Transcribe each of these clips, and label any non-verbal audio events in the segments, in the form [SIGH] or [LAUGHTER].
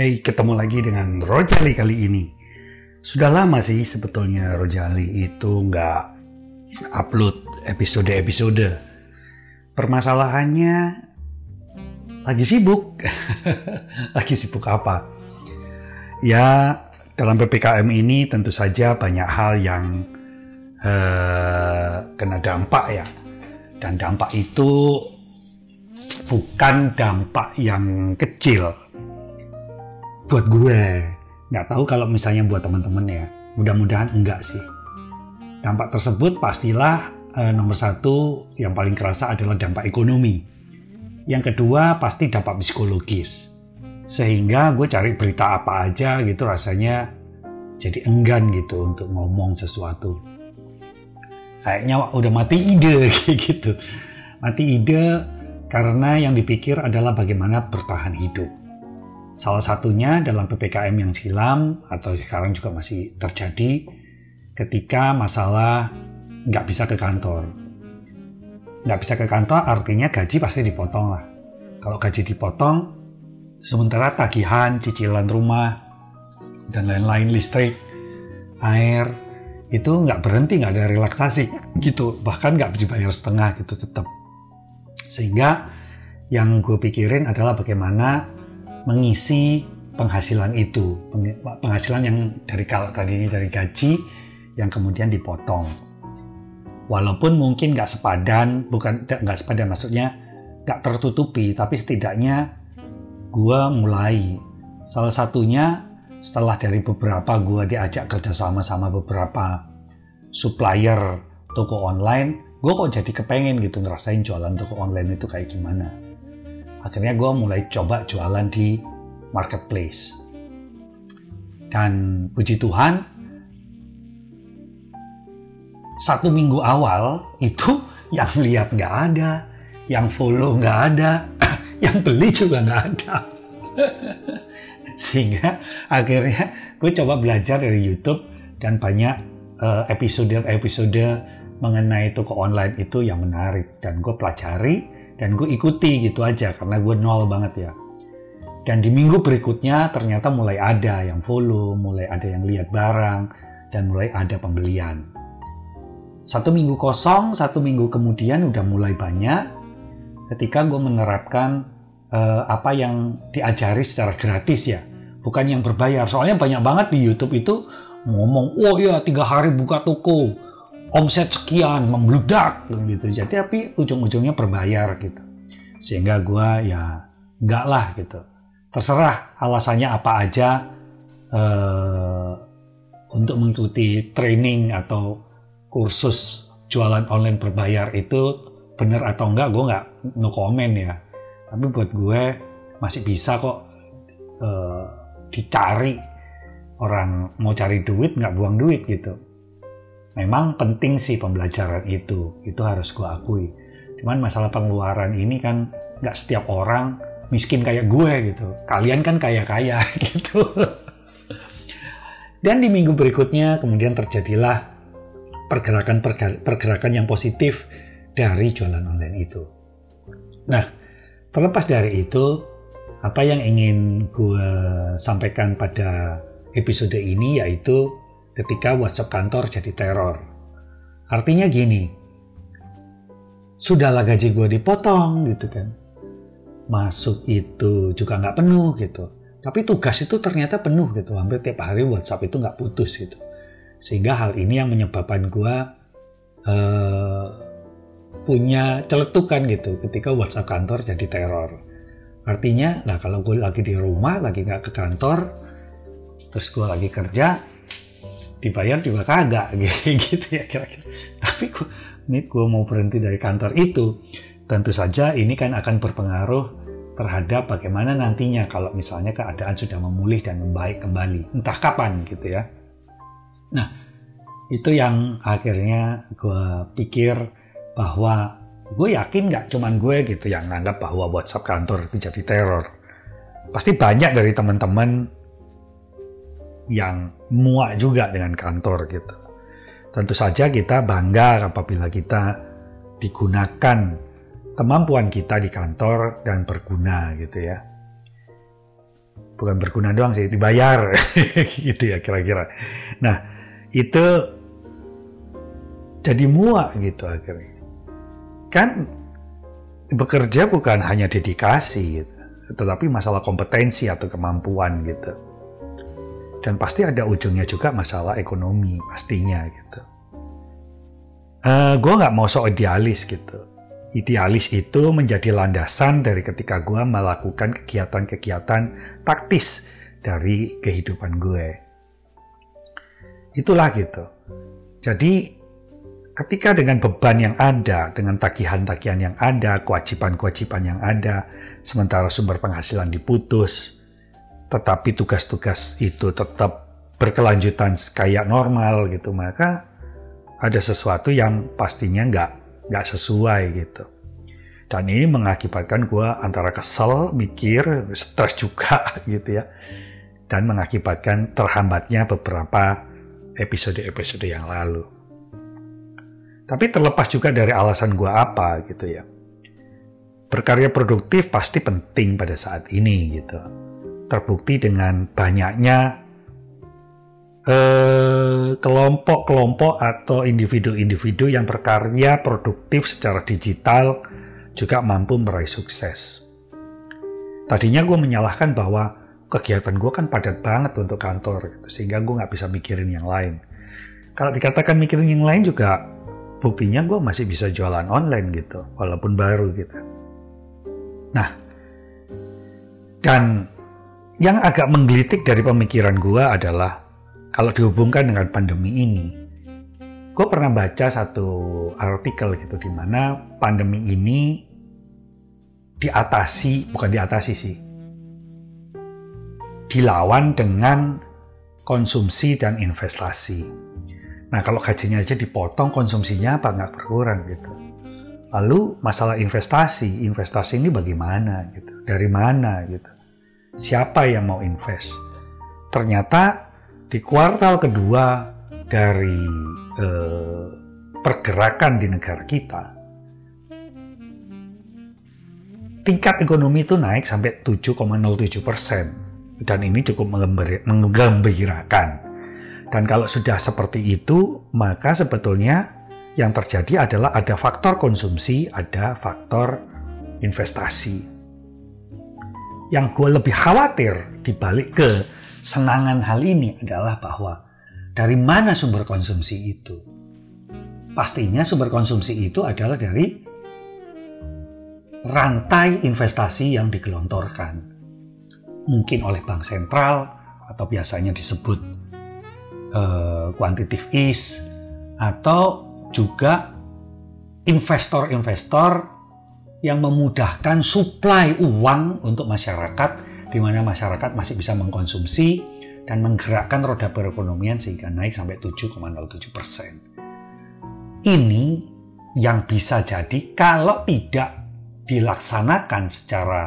Hey, ketemu lagi dengan Rojali kali ini. Sudah lama sih sebetulnya Rojali itu nggak upload episode-episode. Permasalahannya lagi sibuk. [LAUGHS] lagi sibuk apa? Ya, dalam PPKM ini tentu saja banyak hal yang uh, kena dampak ya. Dan dampak itu bukan dampak yang kecil buat gue. Nggak tahu kalau misalnya buat teman-teman ya. Mudah-mudahan enggak sih. Dampak tersebut pastilah eh, nomor satu yang paling kerasa adalah dampak ekonomi. Yang kedua pasti dampak psikologis. Sehingga gue cari berita apa aja gitu rasanya jadi enggan gitu untuk ngomong sesuatu. Kayaknya udah mati ide [LAUGHS] gitu. Mati ide karena yang dipikir adalah bagaimana bertahan hidup Salah satunya dalam PPKM yang silam atau sekarang juga masih terjadi ketika masalah nggak bisa ke kantor. Nggak bisa ke kantor artinya gaji pasti dipotong lah. Kalau gaji dipotong, sementara tagihan, cicilan rumah, dan lain-lain listrik, air, itu nggak berhenti, nggak ada relaksasi gitu. Bahkan nggak dibayar setengah gitu tetap. Sehingga yang gue pikirin adalah bagaimana mengisi penghasilan itu, penghasilan yang dari kalau tadi dari gaji yang kemudian dipotong. Walaupun mungkin nggak sepadan, bukan nggak sepadan maksudnya nggak tertutupi, tapi setidaknya gue mulai. Salah satunya setelah dari beberapa gue diajak kerjasama sama beberapa supplier toko online, gue kok jadi kepengen gitu ngerasain jualan toko online itu kayak gimana akhirnya gue mulai coba jualan di marketplace. Dan puji Tuhan satu minggu awal itu [LAUGHS] yang lihat nggak ada yang follow nggak ada [CLEARS THROAT] yang beli juga nggak ada. [LAUGHS] Sehingga akhirnya gue coba belajar dari YouTube dan banyak eh, episode-episode mengenai toko online itu yang menarik. Dan gue pelajari dan gue ikuti gitu aja karena gue nol banget ya. Dan di minggu berikutnya ternyata mulai ada yang follow mulai ada yang lihat barang dan mulai ada pembelian. Satu minggu kosong satu minggu kemudian udah mulai banyak ketika gue menerapkan uh, apa yang diajari secara gratis ya. Bukan yang berbayar soalnya banyak banget di YouTube itu ngomong oh ya tiga hari buka toko omset sekian membludak gitu. Jadi tapi ujung-ujungnya berbayar gitu. Sehingga gue ya enggak lah gitu. Terserah alasannya apa aja uh, untuk mengikuti training atau kursus jualan online berbayar itu bener atau enggak gue nggak no comment ya. Tapi buat gue masih bisa kok uh, dicari orang mau cari duit nggak buang duit gitu memang penting sih pembelajaran itu. Itu harus gue akui. Cuman masalah pengeluaran ini kan nggak setiap orang miskin kayak gue gitu. Kalian kan kaya kaya [LAUGHS] gitu. Dan di minggu berikutnya kemudian terjadilah pergerakan pergerakan yang positif dari jualan online itu. Nah terlepas dari itu apa yang ingin gue sampaikan pada episode ini yaitu ketika WhatsApp kantor jadi teror. Artinya gini, sudahlah gaji gue dipotong gitu kan. Masuk itu juga nggak penuh gitu. Tapi tugas itu ternyata penuh gitu. Hampir tiap hari WhatsApp itu nggak putus gitu. Sehingga hal ini yang menyebabkan gue uh, punya celetukan gitu ketika WhatsApp kantor jadi teror. Artinya, nah kalau gue lagi di rumah, lagi nggak ke kantor, terus gue lagi kerja, dibayar juga kagak [LAUGHS] gitu ya kira-kira. Tapi gue ini gue mau berhenti dari kantor itu. Tentu saja ini kan akan berpengaruh terhadap bagaimana nantinya kalau misalnya keadaan sudah memulih dan membaik kembali. Entah kapan gitu ya. Nah itu yang akhirnya gue pikir bahwa gue yakin nggak cuman gue gitu yang nganggap bahwa WhatsApp kantor itu jadi teror. Pasti banyak dari teman-teman yang muak juga dengan kantor gitu. Tentu saja kita bangga apabila kita digunakan kemampuan kita di kantor dan berguna gitu ya. bukan berguna doang sih dibayar [LAUGHS] gitu ya kira-kira nah itu jadi muak gitu akhirnya kan bekerja bukan hanya dedikasi gitu tetapi masalah kompetensi atau kemampuan gitu dan pasti ada ujungnya juga masalah ekonomi pastinya gitu uh, eh, gue nggak mau sok idealis gitu Idealis itu menjadi landasan dari ketika gue melakukan kegiatan-kegiatan taktis dari kehidupan gue. Itulah gitu. Jadi ketika dengan beban yang ada, dengan tagihan-tagihan yang ada, kewajiban-kewajiban yang ada, sementara sumber penghasilan diputus, tetapi tugas-tugas itu tetap berkelanjutan kayak normal gitu, maka ada sesuatu yang pastinya nggak nggak sesuai gitu. Dan ini mengakibatkan gue antara kesel, mikir, stres juga [LAUGHS] gitu ya. Dan mengakibatkan terhambatnya beberapa episode-episode yang lalu. Tapi terlepas juga dari alasan gue apa gitu ya. Berkarya produktif pasti penting pada saat ini gitu. Terbukti dengan banyaknya Eh, kelompok-kelompok atau individu-individu yang berkarya produktif secara digital juga mampu meraih sukses. Tadinya gue menyalahkan bahwa kegiatan gue kan padat banget untuk kantor, sehingga gue nggak bisa mikirin yang lain. Kalau dikatakan mikirin yang lain juga, buktinya gue masih bisa jualan online gitu, walaupun baru gitu. Nah, dan yang agak menggelitik dari pemikiran gue adalah kalau dihubungkan dengan pandemi ini, gue pernah baca satu artikel gitu di mana pandemi ini diatasi, bukan diatasi sih, dilawan dengan konsumsi dan investasi. Nah kalau gajinya aja dipotong, konsumsinya apa nggak berkurang gitu. Lalu masalah investasi, investasi ini bagaimana gitu, dari mana gitu, siapa yang mau invest? Ternyata di kuartal kedua dari eh, pergerakan di negara kita, tingkat ekonomi itu naik sampai 7,07 persen. Dan ini cukup menggembirakan. Dan kalau sudah seperti itu, maka sebetulnya yang terjadi adalah ada faktor konsumsi, ada faktor investasi. Yang gue lebih khawatir dibalik ke senangan hal ini adalah bahwa dari mana sumber konsumsi itu? Pastinya sumber konsumsi itu adalah dari rantai investasi yang digelontorkan. Mungkin oleh bank sentral atau biasanya disebut uh, quantitative ease atau juga investor-investor yang memudahkan suplai uang untuk masyarakat di mana masyarakat masih bisa mengkonsumsi dan menggerakkan roda perekonomian sehingga naik sampai 7,07 persen. Ini yang bisa jadi kalau tidak dilaksanakan secara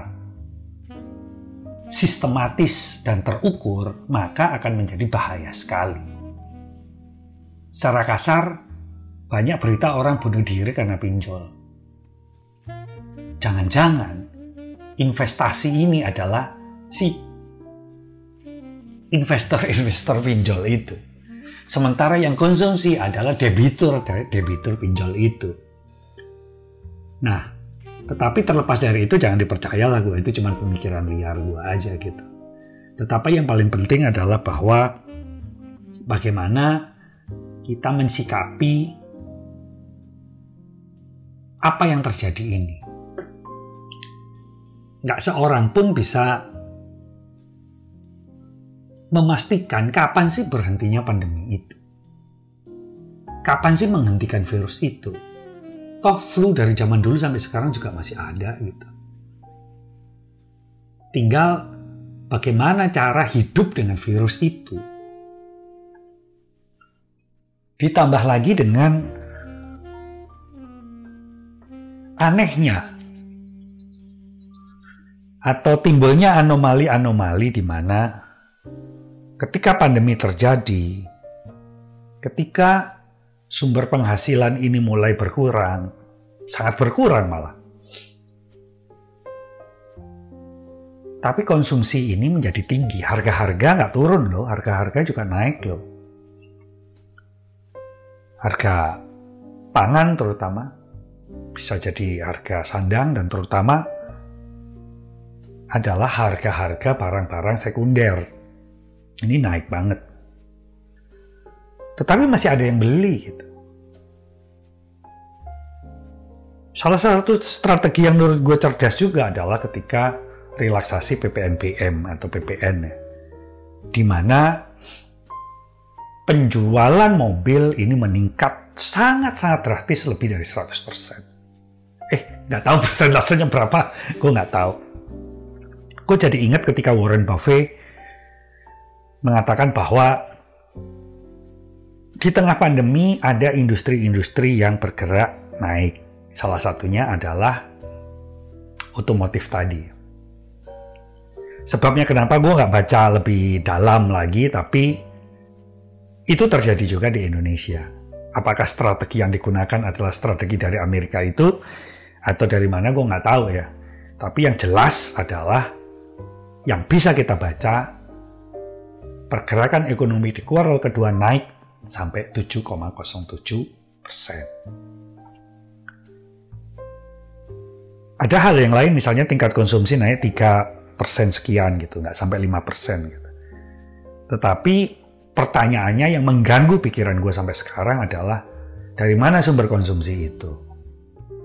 sistematis dan terukur, maka akan menjadi bahaya sekali. Secara kasar, banyak berita orang bunuh diri karena pinjol. Jangan-jangan investasi ini adalah si investor-investor pinjol itu. Sementara yang konsumsi adalah debitur dari debitur pinjol itu. Nah, tetapi terlepas dari itu jangan dipercaya lah gue itu cuma pemikiran liar gue aja gitu. Tetapi yang paling penting adalah bahwa bagaimana kita mensikapi apa yang terjadi ini. Gak seorang pun bisa memastikan kapan sih berhentinya pandemi itu. Kapan sih menghentikan virus itu? Toh flu dari zaman dulu sampai sekarang juga masih ada gitu. Tinggal bagaimana cara hidup dengan virus itu. Ditambah lagi dengan anehnya atau timbulnya anomali-anomali di mana ketika pandemi terjadi, ketika sumber penghasilan ini mulai berkurang, sangat berkurang malah. Tapi konsumsi ini menjadi tinggi. Harga-harga nggak turun loh, harga-harga juga naik loh. Harga pangan terutama, bisa jadi harga sandang dan terutama adalah harga-harga barang-barang sekunder. Ini naik banget. Tetapi masih ada yang beli gitu. Salah satu strategi yang menurut gue cerdas juga adalah ketika relaksasi PPNBM atau PPN ya. Di mana penjualan mobil ini meningkat sangat-sangat drastis lebih dari 100%. Eh, nggak tahu [LAUGHS] persentasenya berapa, gue nggak tahu. Gue jadi ingat ketika Warren Buffett mengatakan bahwa di tengah pandemi ada industri-industri yang bergerak naik. Salah satunya adalah otomotif tadi. Sebabnya kenapa gue nggak baca lebih dalam lagi, tapi itu terjadi juga di Indonesia. Apakah strategi yang digunakan adalah strategi dari Amerika itu atau dari mana gue nggak tahu ya. Tapi yang jelas adalah yang bisa kita baca pergerakan ekonomi di kuartal kedua naik sampai 7,07 persen. Ada hal yang lain misalnya tingkat konsumsi naik 3 persen sekian gitu, nggak sampai 5 persen gitu. Tetapi pertanyaannya yang mengganggu pikiran gue sampai sekarang adalah dari mana sumber konsumsi itu?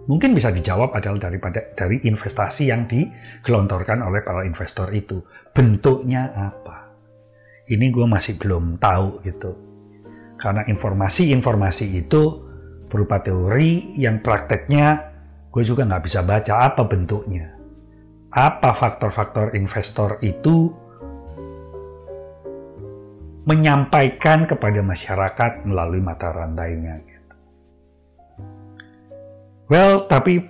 Mungkin bisa dijawab adalah daripada dari investasi yang digelontorkan oleh para investor itu. Bentuknya apa? Ini gue masih belum tahu gitu. Karena informasi-informasi itu berupa teori yang prakteknya gue juga nggak bisa baca apa bentuknya apa faktor-faktor investor itu menyampaikan kepada masyarakat melalui mata rantainya. Well, tapi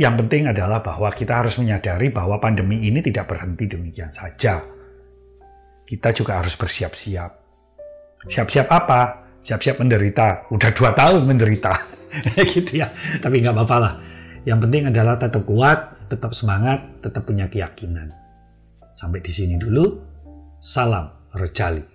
yang penting adalah bahwa kita harus menyadari bahwa pandemi ini tidak berhenti demikian saja. Kita juga harus bersiap-siap. Siap-siap apa? Siap-siap menderita. Udah dua tahun menderita. [LAUGHS] gitu ya. Tapi nggak apa-apa lah. Yang penting adalah tetap kuat, tetap semangat, tetap punya keyakinan. Sampai di sini dulu. Salam Rejali.